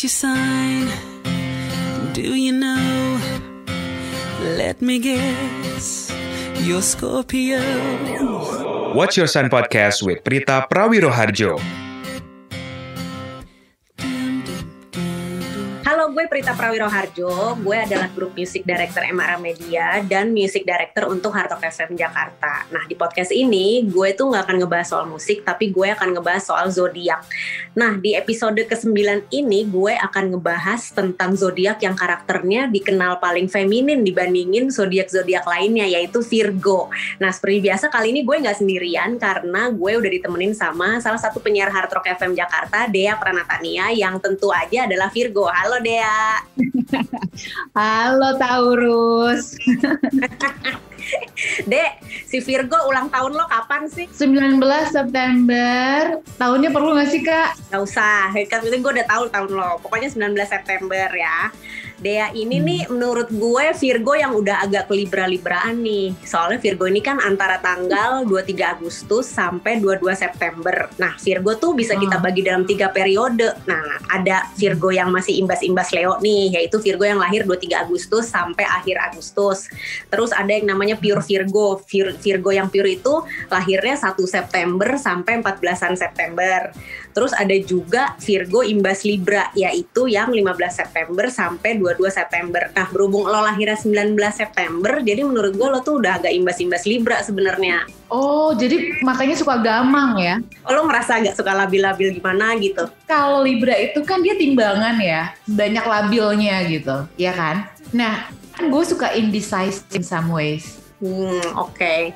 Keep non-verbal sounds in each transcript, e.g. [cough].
What's your sign? Do you know? Let me guess. You're Scorpio. Watch Your Sun Podcast with Prita Prawiroharjo. Prita Prawiroharjo. Gue adalah grup music director MRA Media dan music director untuk Hartok FM Jakarta. Nah, di podcast ini gue tuh nggak akan ngebahas soal musik, tapi gue akan ngebahas soal zodiak. Nah, di episode ke-9 ini gue akan ngebahas tentang zodiak yang karakternya dikenal paling feminin dibandingin zodiak-zodiak lainnya, yaitu Virgo. Nah, seperti biasa kali ini gue nggak sendirian karena gue udah ditemenin sama salah satu penyiar Hard Rock FM Jakarta, Dea Pranatania, yang tentu aja adalah Virgo. Halo Dea. [laughs] Halo Taurus. [laughs] Dek, si Virgo ulang tahun lo kapan sih? 19 September. Tahunnya perlu gak sih kak? Gak usah, kan gue udah tahu tahun lo. Pokoknya 19 September ya. Dea ini hmm. nih menurut gue Virgo yang udah agak kelibra-libraan nih. Soalnya Virgo ini kan antara tanggal 23 Agustus sampai 22 September. Nah Virgo tuh bisa kita hmm. bagi dalam tiga periode. Nah ada Virgo yang masih imbas-imbas Leo nih, yaitu Virgo yang lahir 23 Agustus sampai akhir Agustus. Terus ada yang namanya pure Virgo. Vir Virgo yang pure itu lahirnya 1 September sampai 14 September. Terus ada juga Virgo imbas Libra, yaitu yang 15 September sampai 22 September. Nah, berhubung lo lahirnya 19 September, jadi menurut gue lo tuh udah agak imbas-imbas Libra sebenarnya. Oh, jadi makanya suka gamang ya? Oh, lo ngerasa agak suka labil-labil gimana gitu? Kalau Libra itu kan dia timbangan ya, banyak labilnya gitu, ya kan? Nah, kan gue suka indecisive in some ways. Hmm, oke. Okay.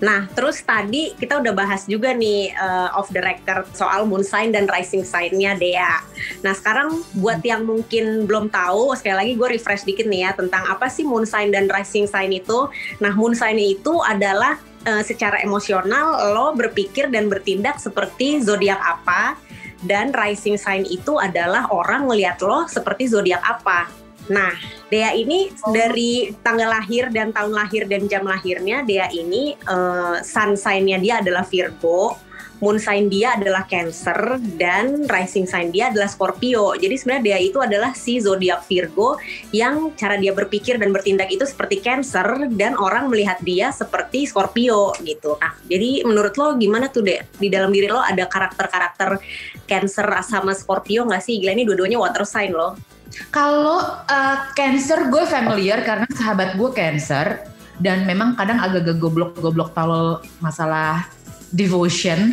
Nah, terus tadi kita udah bahas juga nih uh, off the record soal moon sign dan rising sign-nya Dea. Nah, sekarang buat yang mungkin belum tahu, sekali lagi gue refresh dikit nih ya tentang apa sih moon sign dan rising sign itu. Nah, moon sign itu adalah uh, secara emosional lo berpikir dan bertindak seperti zodiak apa dan rising sign itu adalah orang melihat lo seperti zodiak apa. Nah, Dea ini oh. dari tanggal lahir dan tahun lahir dan jam lahirnya Dea ini uh, sun sign-nya dia adalah Virgo, moon sign dia adalah Cancer dan rising sign dia adalah Scorpio. Jadi sebenarnya Dea itu adalah si zodiak Virgo yang cara dia berpikir dan bertindak itu seperti Cancer dan orang melihat dia seperti Scorpio gitu. Nah, jadi menurut lo gimana tuh Dea? Di dalam diri lo ada karakter-karakter Cancer sama Scorpio nggak sih? Gila ini dua-duanya water sign loh. Kalau uh, Cancer gue familiar karena sahabat gue Cancer dan memang kadang agak-agak goblok-goblok kalau masalah devotion,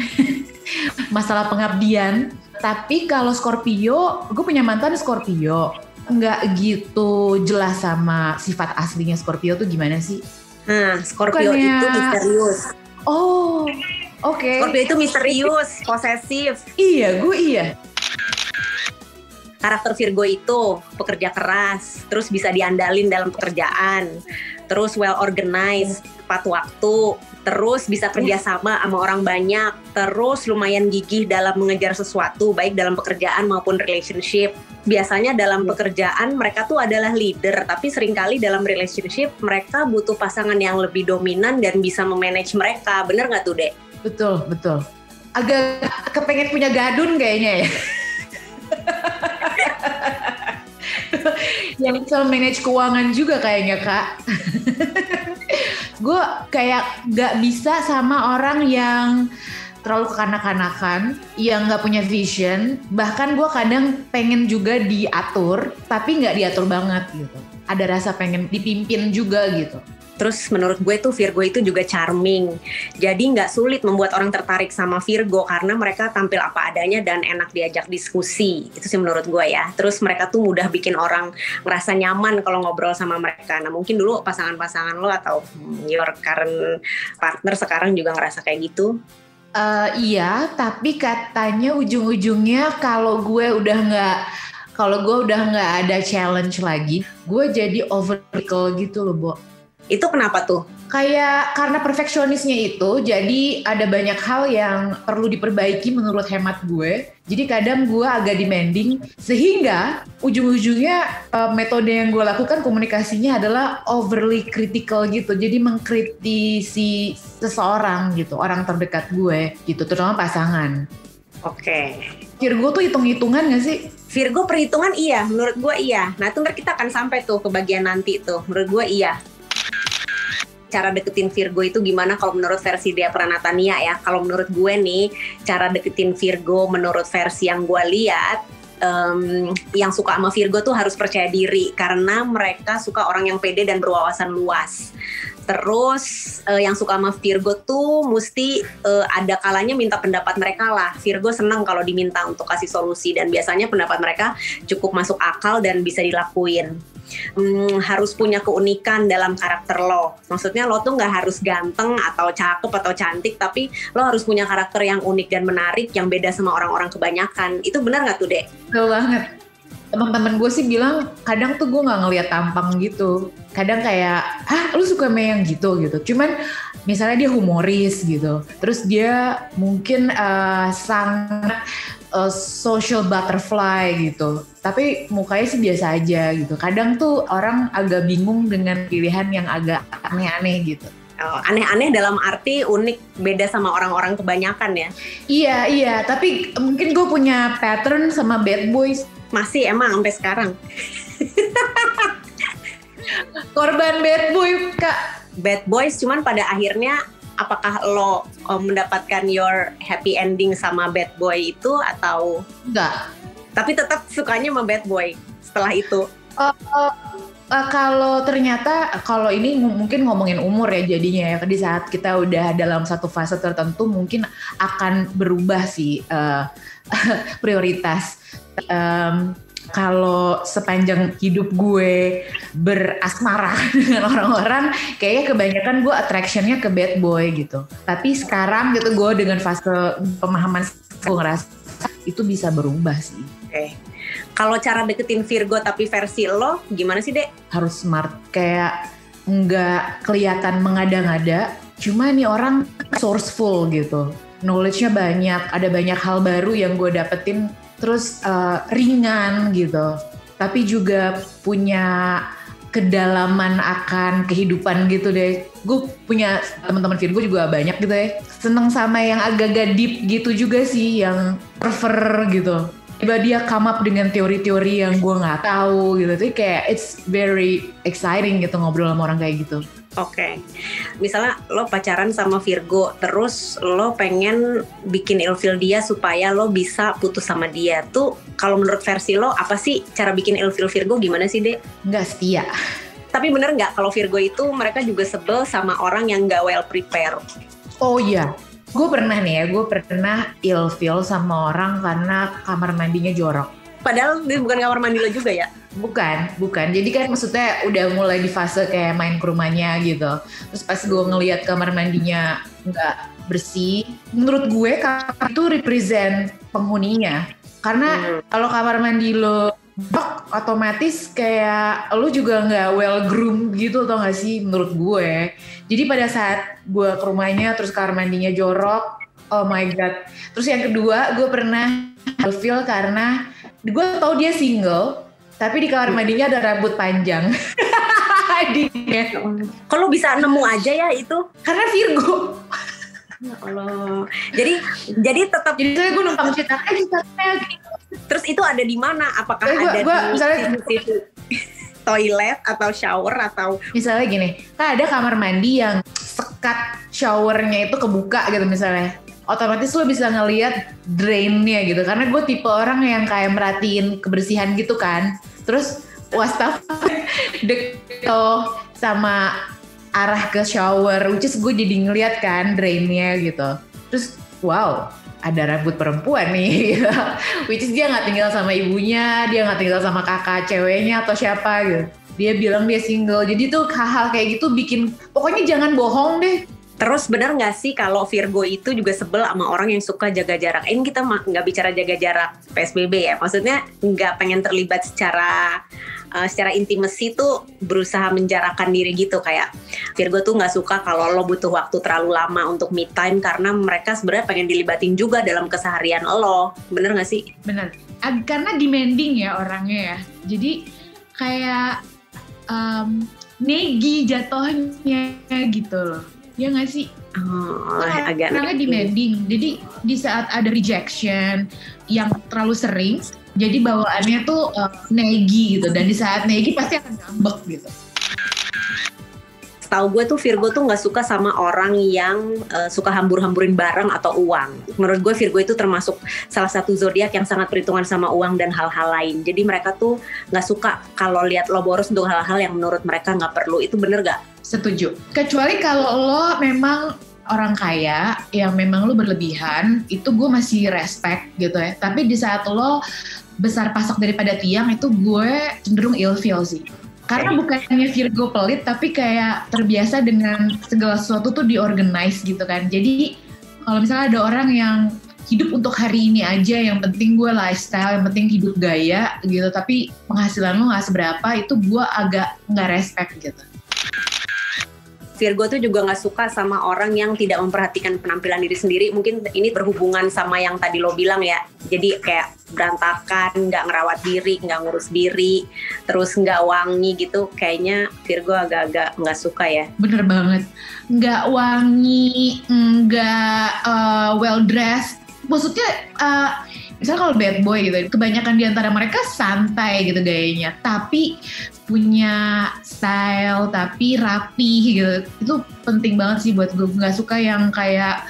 [laughs] masalah pengabdian. Tapi kalau Scorpio, gue punya mantan Scorpio. Nggak gitu jelas sama sifat aslinya Scorpio tuh gimana sih? Nah, Scorpio Bukannya... itu misterius. Oh, oke. Okay. Scorpio itu misterius, posesif. Iya, gue iya karakter Virgo itu pekerja keras, terus bisa diandalin dalam pekerjaan, terus well organized, tepat waktu, terus bisa kerjasama sama orang banyak, terus lumayan gigih dalam mengejar sesuatu, baik dalam pekerjaan maupun relationship. Biasanya dalam pekerjaan mereka tuh adalah leader, tapi sering kali dalam relationship mereka butuh pasangan yang lebih dominan dan bisa memanage mereka. Bener nggak tuh, Dek? Betul, betul. Agak kepengen punya gadun kayaknya ya. [laughs] yang bisa manage keuangan juga kayaknya kak. [laughs] gue kayak gak bisa sama orang yang terlalu kekanak-kanakan, yang gak punya vision. Bahkan gue kadang pengen juga diatur, tapi gak diatur banget gitu. Ada rasa pengen dipimpin juga gitu. Terus menurut gue tuh Virgo itu juga charming. Jadi nggak sulit membuat orang tertarik sama Virgo karena mereka tampil apa adanya dan enak diajak diskusi. Itu sih menurut gue ya. Terus mereka tuh mudah bikin orang ngerasa nyaman kalau ngobrol sama mereka. Nah mungkin dulu pasangan-pasangan lo atau your current partner sekarang juga ngerasa kayak gitu. Uh, iya, tapi katanya ujung-ujungnya kalau gue udah nggak kalau gue udah nggak ada challenge lagi, gue jadi overkill gitu loh, Bo. Itu kenapa tuh? Kayak karena perfeksionisnya itu, jadi ada banyak hal yang perlu diperbaiki menurut hemat gue. Jadi kadang gue agak demanding, sehingga ujung-ujungnya uh, metode yang gue lakukan komunikasinya adalah overly critical gitu. Jadi mengkritisi seseorang gitu, orang terdekat gue gitu, terutama pasangan. Oke. Okay. Virgo tuh hitung-hitungan gak sih? Virgo perhitungan iya, menurut gue iya. Nah itu ntar kita akan sampai tuh ke bagian nanti tuh. Menurut gue iya. Cara deketin Virgo itu gimana kalau menurut versi Dea Pranatania ya? Kalau menurut gue nih, cara deketin Virgo menurut versi yang gue lihat, um, yang suka sama Virgo tuh harus percaya diri karena mereka suka orang yang pede dan berwawasan luas. Terus uh, yang suka sama Virgo tuh mesti uh, ada kalanya minta pendapat mereka lah. Virgo senang kalau diminta untuk kasih solusi dan biasanya pendapat mereka cukup masuk akal dan bisa dilakuin. Hmm, harus punya keunikan dalam karakter lo. Maksudnya lo tuh nggak harus ganteng atau cakep atau cantik, tapi lo harus punya karakter yang unik dan menarik yang beda sama orang-orang kebanyakan. Itu benar nggak tuh, Dek? Betul banget teman-teman gue sih bilang kadang tuh gue nggak ngeliat tampang gitu. Kadang kayak ah lu suka sama yang gitu? gitu. Cuman misalnya dia humoris gitu. Terus dia mungkin uh, sangat uh, social butterfly gitu. Tapi mukanya sih biasa aja gitu. Kadang tuh orang agak bingung dengan pilihan yang agak aneh-aneh gitu. Oh, aneh-aneh dalam arti unik beda sama orang-orang kebanyakan ya? Iya iya. Tapi mungkin gue punya pattern sama bad boys masih emang sampai sekarang. Korban bad boy, Kak. Bad boys cuman pada akhirnya apakah lo um, mendapatkan your happy ending sama bad boy itu atau enggak? Tapi tetap sukanya sama bad boy setelah itu. Uh, uh, uh, kalau ternyata kalau ini mungkin ngomongin umur ya jadinya ya di saat kita udah dalam satu fase tertentu mungkin akan berubah sih uh, [laughs] prioritas um, kalau sepanjang hidup gue berasmara [laughs] dengan orang-orang, kayaknya kebanyakan gue attractionnya ke bad boy gitu. Tapi sekarang gitu gue dengan fase pemahaman gue ngerasa itu bisa berubah sih. Oke. Okay. Kalau cara deketin Virgo tapi versi lo, gimana sih dek? Harus smart, kayak nggak kelihatan mengada-ngada. Cuma nih orang sourceful gitu. Knowledge-nya banyak, ada banyak hal baru yang gue dapetin terus uh, ringan gitu tapi juga punya kedalaman akan kehidupan gitu deh. Gue punya teman-teman Virgo juga banyak gitu ya. Seneng sama yang agak-agak deep gitu juga sih, yang prefer gitu. Tiba dia come up dengan teori-teori yang gue nggak tahu gitu. Jadi kayak it's very exciting gitu ngobrol sama orang kayak gitu. Oke, okay. misalnya lo pacaran sama Virgo, terus lo pengen bikin ilfil dia supaya lo bisa putus sama dia. Tuh kalau menurut versi lo apa sih cara bikin ilfil Virgo gimana sih dek? Nggak setia. Tapi bener nggak kalau Virgo itu mereka juga sebel sama orang yang nggak well prepare? Oh iya, gue pernah nih ya, gue pernah ilfil sama orang karena kamar mandinya jorok. Padahal ini bukan kamar mandi lo juga ya? Bukan, bukan. Jadi kan maksudnya udah mulai di fase kayak main ke rumahnya gitu. Terus pas gue ngeliat kamar mandinya nggak bersih, menurut gue kamar itu represent penghuninya. Karena hmm. kalau kamar mandi lo bak otomatis kayak lo juga nggak well groomed gitu tau gak sih menurut gue. Jadi pada saat gue ke rumahnya terus kamar mandinya jorok, oh my god. Terus yang kedua gue pernah feel karena gue tau dia single tapi di kamar mandinya ada rambut panjang. [laughs] Kalau bisa nemu aja ya itu? Karena Virgo. Ya Allah. Jadi jadi tetap jadi saya gue numpang cerita eh Terus itu ada di mana? Apakah gua, ada gua, di misalnya, situ toilet atau shower atau misalnya gini, kan ada kamar mandi yang sekat showernya itu kebuka gitu misalnya otomatis lo bisa ngeliat drainnya gitu. Karena gue tipe orang yang kayak merhatiin kebersihan gitu kan. Terus wastaf [laughs] deket sama arah ke shower which is gue jadi ngeliat kan drainnya gitu. Terus wow ada rambut perempuan nih. [laughs] Which is dia nggak tinggal sama ibunya dia nggak tinggal sama kakak ceweknya atau siapa gitu. Dia bilang dia single. Jadi tuh hal-hal kayak gitu bikin pokoknya jangan bohong deh Terus benar nggak sih kalau Virgo itu juga sebel sama orang yang suka jaga jarak? Ini kita nggak bicara jaga jarak PSBB ya, maksudnya nggak pengen terlibat secara uh, secara intimasi tuh berusaha menjarakkan diri gitu. Kayak Virgo tuh nggak suka kalau lo butuh waktu terlalu lama untuk me time karena mereka sebenarnya pengen dilibatin juga dalam keseharian lo, bener nggak sih? Bener, karena demanding ya orangnya ya, jadi kayak um, negi jatuhnya gitu loh ya nggak sih? Oh, nah, agak karena demanding. Jadi di saat ada rejection yang terlalu sering, Jadi bawaannya tuh uh, negi gitu dan di saat negi pasti akan ngambek gitu. Tahu gue tuh Virgo tuh nggak suka sama orang yang uh, suka hambur-hamburin barang atau uang. Menurut gue Virgo itu termasuk salah satu zodiak yang sangat perhitungan sama uang dan hal-hal lain. Jadi mereka tuh nggak suka kalau lihat lo boros untuk hal-hal yang menurut mereka nggak perlu. Itu bener gak? Setuju. Kecuali kalau lo memang orang kaya yang memang lo berlebihan, itu gue masih respect gitu ya. Tapi di saat lo besar pasak daripada tiang itu gue cenderung ilfeel sih karena bukannya Virgo pelit tapi kayak terbiasa dengan segala sesuatu tuh diorganize gitu kan. Jadi kalau misalnya ada orang yang hidup untuk hari ini aja yang penting gue lifestyle yang penting hidup gaya gitu tapi penghasilan lo nggak seberapa itu gue agak nggak respect gitu Virgo tuh juga nggak suka sama orang yang tidak memperhatikan penampilan diri sendiri. Mungkin ini berhubungan sama yang tadi lo bilang ya. Jadi kayak berantakan, nggak ngerawat diri, nggak ngurus diri, terus nggak wangi gitu. Kayaknya Virgo agak-agak nggak suka ya. Bener banget. Nggak wangi, nggak uh, well dressed. Maksudnya uh, misalnya kalau bad boy gitu, kebanyakan di antara mereka santai gitu gayanya, tapi punya style tapi rapi gitu. Itu penting banget sih buat gue nggak suka yang kayak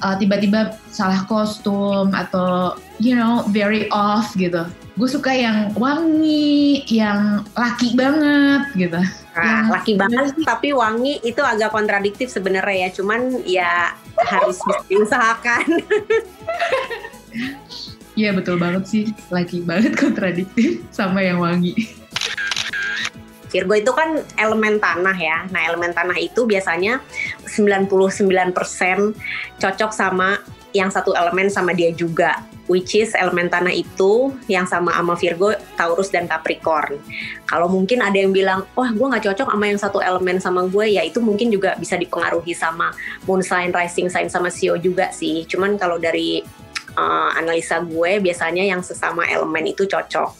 uh, tiba-tiba salah kostum atau you know very off gitu. Gue suka yang wangi yang laki banget gitu. Nah, laki banget sih. tapi wangi itu agak kontradiktif sebenarnya ya. Cuman ya harus [laughs] diusahakan [laughs] Iya betul banget sih, laki banget [laughs] kontradiktif sama yang wangi. Virgo itu kan elemen tanah ya. Nah, elemen tanah itu biasanya 99% cocok sama yang satu elemen sama dia juga. Which is elemen tanah itu yang sama sama Virgo, Taurus, dan Capricorn. Kalau mungkin ada yang bilang, wah gue gak cocok sama yang satu elemen sama gue, ya itu mungkin juga bisa dipengaruhi sama moon sign, rising sign, sama Sio juga sih. Cuman kalau dari uh, analisa gue, biasanya yang sesama elemen itu cocok.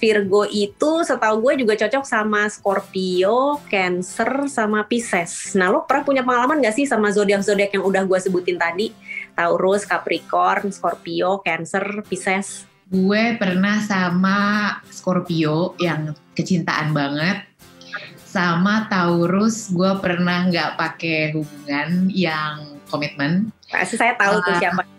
Virgo itu setahu gue juga cocok sama Scorpio, Cancer, sama Pisces. Nah lo pernah punya pengalaman gak sih sama zodiak-zodiak yang udah gue sebutin tadi? Taurus, Capricorn, Scorpio, Cancer, Pisces? Gue pernah sama Scorpio yang kecintaan banget. Sama Taurus, gue pernah nggak pakai hubungan yang komitmen. Pasti saya tahu uh, tuh siapa. [laughs]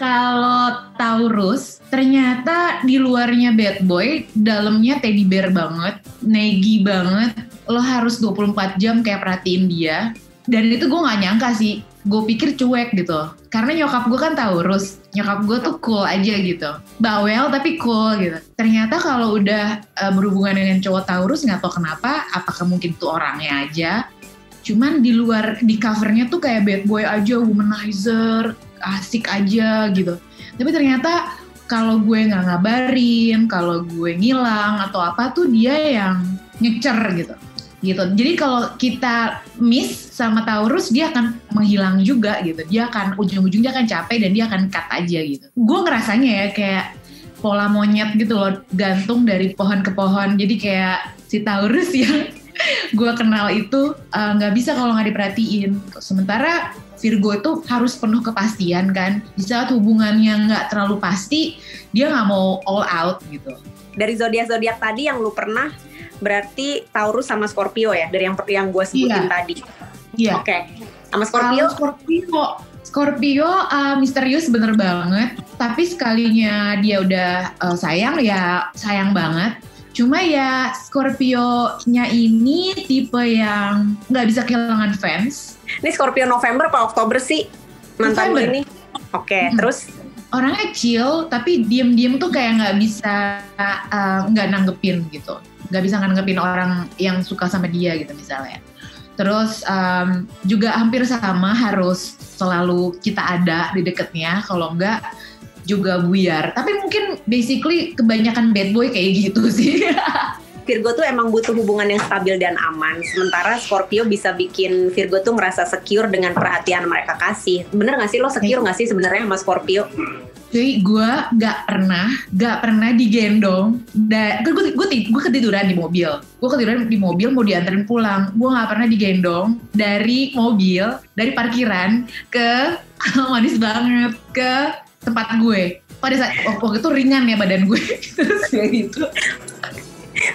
Kalau Taurus, ternyata di luarnya bad boy, dalamnya teddy bear banget, negi banget. Lo harus 24 jam kayak perhatiin dia. Dan itu gue gak nyangka sih, gue pikir cuek gitu. Karena nyokap gue kan Taurus, nyokap gue tuh cool aja gitu. Bawel tapi cool gitu. Ternyata kalau udah uh, berhubungan dengan cowok Taurus gak tau kenapa, apakah mungkin itu orangnya aja. Cuman di luar, di covernya tuh kayak bad boy aja, womanizer, asik aja gitu. Tapi ternyata kalau gue nggak ngabarin kalau gue ngilang atau apa tuh dia yang ngecer gitu. Gitu. Jadi kalau kita miss sama Taurus dia akan menghilang juga gitu. Dia akan ujung-ujungnya akan capek dan dia akan cut aja gitu. Gue ngerasanya ya kayak pola monyet gitu loh gantung dari pohon ke pohon. Jadi kayak si Taurus [laughs] yang gue kenal itu eh, nggak uh, bisa kalau nggak diperhatiin sementara Virgo itu harus penuh kepastian kan. Di saat hubungannya nggak terlalu pasti, dia nggak mau all out gitu. Dari zodiak-zodiak tadi yang lu pernah berarti Taurus sama Scorpio ya dari yang yang gue sebutin iya. tadi. Iya. Oke. Okay. Sama Scorpio? Kalau Scorpio, Scorpio uh, misterius bener banget. Tapi sekalinya dia udah uh, sayang ya sayang banget. Cuma ya Scorpio-nya ini tipe yang nggak bisa kehilangan fans ini Scorpio November apa Oktober sih mantan November. ini? Oke, okay, hmm. terus orangnya chill tapi diem-diem tuh kayak nggak bisa eh, nggak uh, nanggepin gitu, nggak bisa nanggepin orang yang suka sama dia gitu misalnya. Terus um, juga hampir sama harus selalu kita ada di deketnya, kalau enggak juga buyar. Tapi mungkin basically kebanyakan bad boy kayak gitu sih. [laughs] Virgo tuh emang butuh hubungan yang stabil dan aman. Sementara Scorpio bisa bikin Virgo tuh ngerasa secure dengan perhatian mereka kasih. Bener gak sih lo secure gak sih sebenarnya sama Scorpio? Jadi gue gak pernah, gak pernah digendong. Da, gue, gue, gue ketiduran di mobil. Gue ketiduran di mobil mau dianterin pulang. Gue gak pernah digendong dari mobil, dari parkiran ke [laughs] manis banget ke tempat gue. Pada saat waktu itu ringan ya badan gue. [laughs] Terus kayak gitu.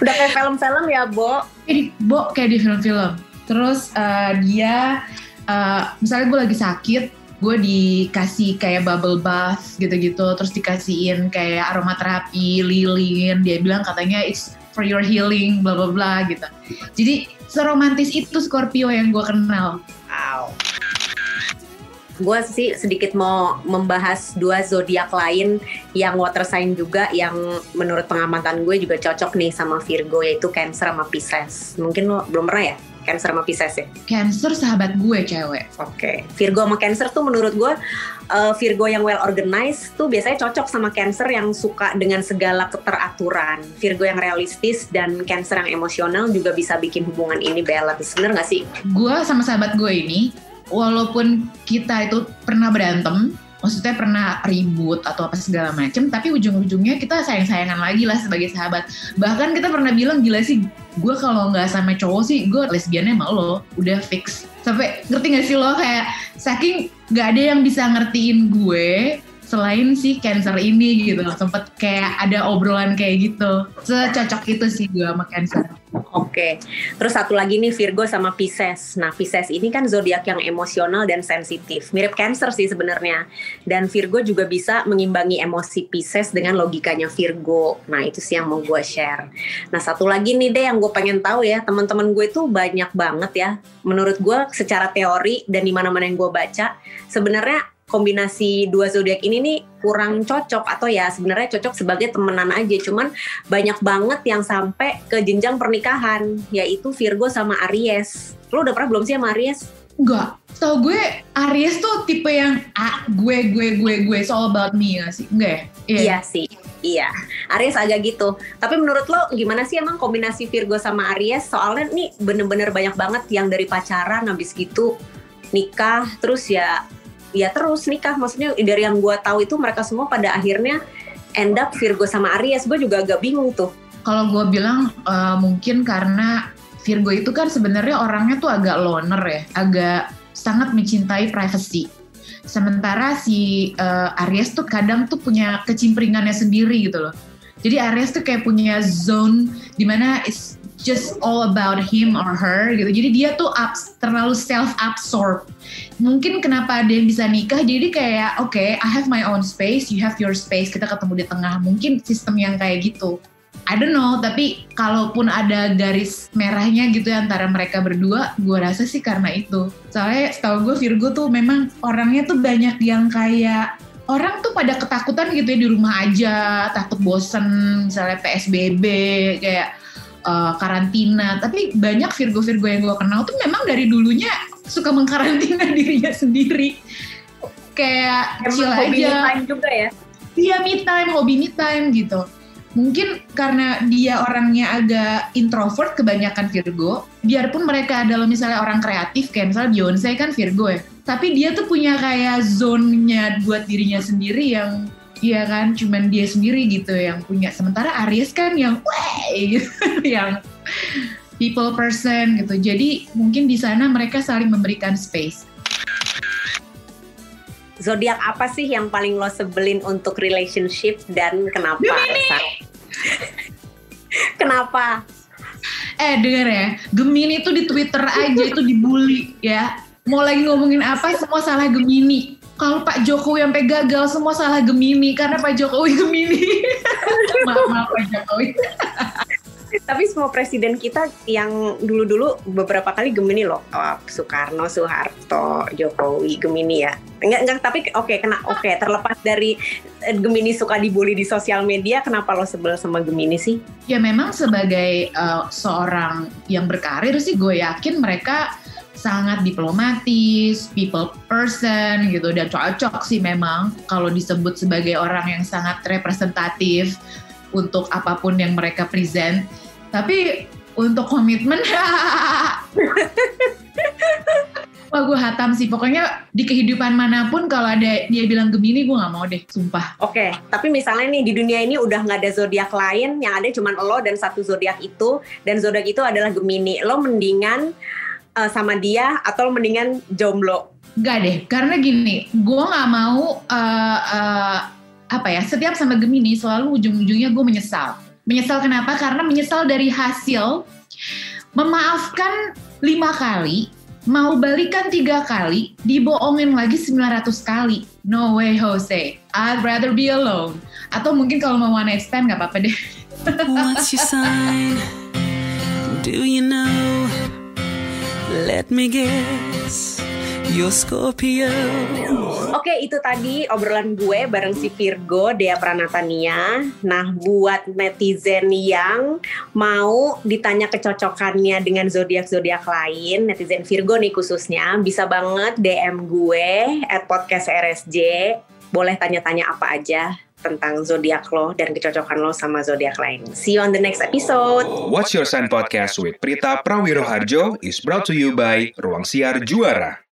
Udah kayak film-film ya, Bo. kayak di, Bo, kayak di film-film. Terus eh, dia eh, misalnya gue lagi sakit gue dikasih kayak bubble bath gitu-gitu. Terus dikasihin kayak aromaterapi lilin. Dia bilang katanya it's for your healing bla bla bla gitu. Jadi seromantis itu Scorpio yang gue kenal. Wow. Gue sih sedikit mau membahas dua zodiak lain yang water sign juga yang menurut pengamatan gue juga cocok nih sama Virgo yaitu Cancer sama Pisces. Mungkin lo belum pernah ya Cancer sama Pisces ya? Cancer sahabat gue cewek Oke. Virgo sama Cancer tuh menurut gue uh, Virgo yang well organized tuh biasanya cocok sama Cancer yang suka dengan segala keteraturan. Virgo yang realistis dan Cancer yang emosional juga bisa bikin hubungan ini balance. Bener gak sih? gue sama sahabat gue ini walaupun kita itu pernah berantem maksudnya pernah ribut atau apa segala macem tapi ujung-ujungnya kita sayang-sayangan lagi lah sebagai sahabat. Bahkan kita pernah bilang gila sih gue kalau nggak sama cowok sih gue lesbiannya sama lo. Udah fix. Sampai ngerti gak sih lo? Kayak saking nggak ada yang bisa ngertiin gue selain si cancer ini gitu sempet kayak ada obrolan kayak gitu secocok itu sih gue sama cancer Oke, terus satu lagi nih Virgo sama Pisces. Nah, Pisces ini kan zodiak yang emosional dan sensitif. Mirip Cancer sih sebenarnya. Dan Virgo juga bisa mengimbangi emosi Pisces dengan logikanya Virgo. Nah, itu sih yang mau gue share. Nah, satu lagi nih deh yang gue pengen tahu ya, teman-teman gue tuh banyak banget ya. Menurut gue secara teori dan di mana-mana yang gue baca, sebenarnya kombinasi dua zodiak ini nih kurang cocok atau ya sebenarnya cocok sebagai temenan aja. Cuman banyak banget yang sampai ke jenjang pernikahan yaitu Virgo sama Aries. Lo udah pernah belum sih sama Aries? Enggak, tau gue Aries tuh tipe yang ah, gue gue gue gue. All about me gak sih? Enggak ya? iya sih. Iya. Aries agak gitu. Tapi menurut lo gimana sih emang kombinasi Virgo sama Aries? Soalnya nih bener-bener banyak banget yang dari pacaran habis gitu nikah terus ya ya terus nikah maksudnya dari yang gue tahu itu mereka semua pada akhirnya end up Virgo sama Aries gue juga agak bingung tuh Kalau gue bilang eh, mungkin karena Virgo itu kan sebenarnya orangnya tuh agak loner ya, agak sangat mencintai privacy. Sementara si eh, Aries tuh kadang tuh punya kecimpringannya sendiri gitu loh. Jadi Aries tuh kayak punya zone di mana just all about him or her gitu. Jadi dia tuh abs- terlalu self absorbed. Mungkin kenapa yang bisa nikah jadi kayak oke I have my own space, you have your space, kita ketemu di tengah. Mungkin sistem yang kayak gitu. I don't know, tapi kalaupun ada garis merahnya gitu ya antara mereka berdua, gue rasa sih karena itu. Soalnya setahu gue Virgo tuh memang orangnya tuh banyak yang kayak orang tuh pada ketakutan gitu ya di rumah aja, takut bosen, misalnya PSBB, kayak uh, karantina. Tapi banyak Virgo-Virgo yang gue kenal tuh memang dari dulunya suka mengkarantina [laughs] dirinya sendiri. Kayak chill emang hobi aja. me time juga ya Iya me time, hobi me time gitu. Mungkin karena dia orangnya agak introvert kebanyakan Virgo, biarpun mereka adalah misalnya orang kreatif kayak misalnya Beyonce kan Virgo ya, tapi dia tuh punya kayak zone-nya buat dirinya sendiri yang Iya kan, cuman dia sendiri gitu yang punya. Sementara Aries kan yang wey, gitu, [laughs] yang people person gitu. Jadi mungkin di sana mereka saling memberikan space. zodiak apa sih yang paling lo sebelin untuk relationship dan kenapa kenapa Eh denger ya, Gemini tuh di Twitter aja itu dibully ya. Mau lagi ngomongin apa semua salah Gemini. Kalau Pak Jokowi sampai gagal semua salah Gemini karena Pak Jokowi Gemini. [laughs] maaf, maaf Pak Jokowi. tapi semua presiden kita yang dulu-dulu beberapa kali Gemini loh Oh, Soekarno, Soeharto, Jokowi, Gemini ya enggak enggak tapi oke kena oke terlepas dari eh, Gemini suka dibully di sosial media kenapa lo sebel sama Gemini sih Ya memang sebagai eh, seorang yang berkarir sih gue yakin mereka sangat diplomatis, people person gitu dan cocok sih memang kalau disebut sebagai orang yang sangat representatif untuk apa pun yang mereka present. Tapi untuk komitmen [laughs] Wah gue hatam sih, pokoknya di kehidupan mana pun kalau ada dia bilang Gemini gue nggak mau deh, sumpah. Oke, tapi misalnya nih di dunia ini udah nggak ada zodiak lain, yang ada cuma lo dan satu zodiak itu, dan zodiak itu adalah Gemini. Lo mendingan eh, sama dia atau mendingan jomblo? Gak deh, karena gini, gue nggak mau uh, uh, apa ya setiap sama Gemini selalu ujung-ujungnya gue menyesal menyesal kenapa karena menyesal dari hasil memaafkan lima kali mau balikan tiga kali dibohongin lagi 900 kali no way Jose I'd rather be alone atau mungkin kalau mau one night stand nggak apa-apa deh What's your sign? Do you know? Let me guess. You're Scorpio. Oke, itu tadi obrolan gue bareng si Virgo, Dea Pranatania. Nah, buat netizen yang mau ditanya kecocokannya dengan zodiak-zodiak lain, netizen Virgo nih khususnya, bisa banget DM gue at podcast RSJ. Boleh tanya-tanya apa aja tentang zodiak lo dan kecocokan lo sama zodiak lain. See you on the next episode. What's Your Sign Podcast with Prita Prawiroharjo is brought to you by Ruang Siar Juara.